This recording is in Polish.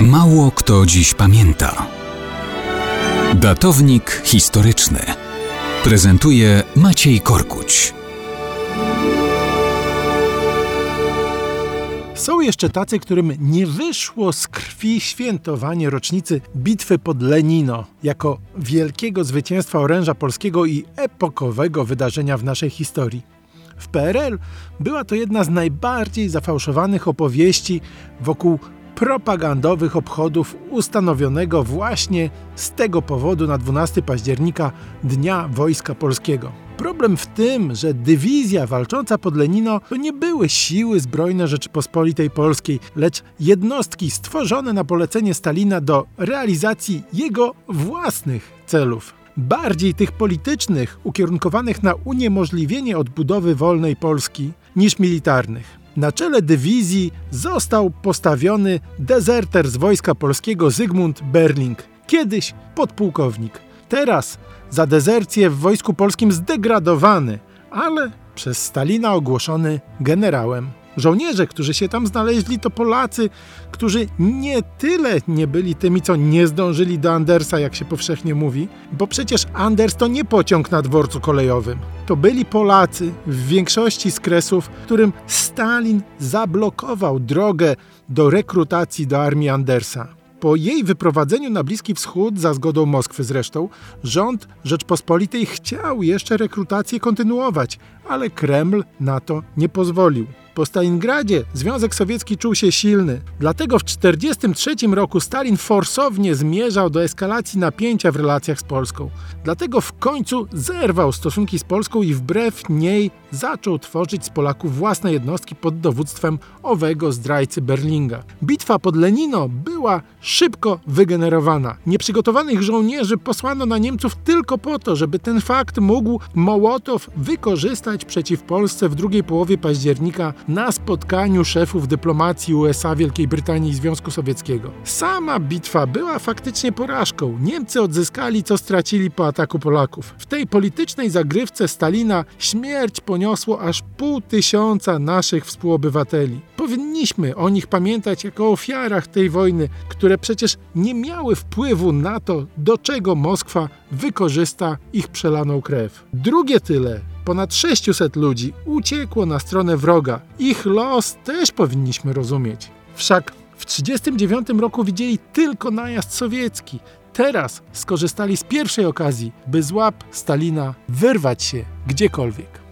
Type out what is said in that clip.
Mało kto dziś pamięta. Datownik historyczny prezentuje Maciej Korkuć. Są jeszcze tacy, którym nie wyszło z krwi świętowanie rocznicy bitwy pod Lenino jako wielkiego zwycięstwa oręża polskiego i epokowego wydarzenia w naszej historii. W PRL była to jedna z najbardziej zafałszowanych opowieści wokół propagandowych obchodów ustanowionego właśnie z tego powodu na 12 października Dnia Wojska Polskiego. Problem w tym, że dywizja walcząca pod Lenino to nie były siły zbrojne Rzeczypospolitej Polskiej, lecz jednostki stworzone na polecenie Stalina do realizacji jego własnych celów bardziej tych politycznych, ukierunkowanych na uniemożliwienie odbudowy wolnej Polski, niż militarnych. Na czele dywizji został postawiony dezerter z wojska polskiego Zygmunt Berling, kiedyś podpułkownik. Teraz za dezercję w wojsku polskim zdegradowany, ale przez Stalina ogłoszony generałem. Żołnierze, którzy się tam znaleźli, to Polacy, którzy nie tyle nie byli tymi, co nie zdążyli do Andersa, jak się powszechnie mówi, bo przecież Anders to nie pociąg na dworcu kolejowym. To byli Polacy, w większości z kresów, którym Stalin zablokował drogę do rekrutacji do armii Andersa. Po jej wyprowadzeniu na Bliski Wschód, za zgodą Moskwy zresztą, rząd Rzeczpospolitej chciał jeszcze rekrutację kontynuować, ale Kreml na to nie pozwolił. Po Stalingradzie Związek Sowiecki czuł się silny, dlatego w 1943 roku Stalin forsownie zmierzał do eskalacji napięcia w relacjach z Polską. Dlatego w końcu zerwał stosunki z Polską i wbrew niej zaczął tworzyć z Polaków własne jednostki pod dowództwem owego zdrajcy Berlinga. Bitwa pod Lenino była szybko wygenerowana. Nieprzygotowanych żołnierzy posłano na Niemców tylko po to, żeby ten fakt mógł Mołotow wykorzystać przeciw Polsce w drugiej połowie października na spotkaniu szefów dyplomacji USA, Wielkiej Brytanii i Związku Sowieckiego. Sama bitwa była faktycznie porażką. Niemcy odzyskali, co stracili po ataku Polaków. W tej politycznej zagrywce Stalina śmierć poniosło aż pół tysiąca naszych współobywateli. Powinniśmy o nich pamiętać jako ofiarach tej wojny, które przecież nie miały wpływu na to, do czego Moskwa wykorzysta ich przelaną krew. Drugie tyle Ponad 600 ludzi uciekło na stronę wroga. Ich los też powinniśmy rozumieć. Wszak w 1939 roku widzieli tylko najazd sowiecki. Teraz skorzystali z pierwszej okazji, by z łap Stalina wyrwać się gdziekolwiek.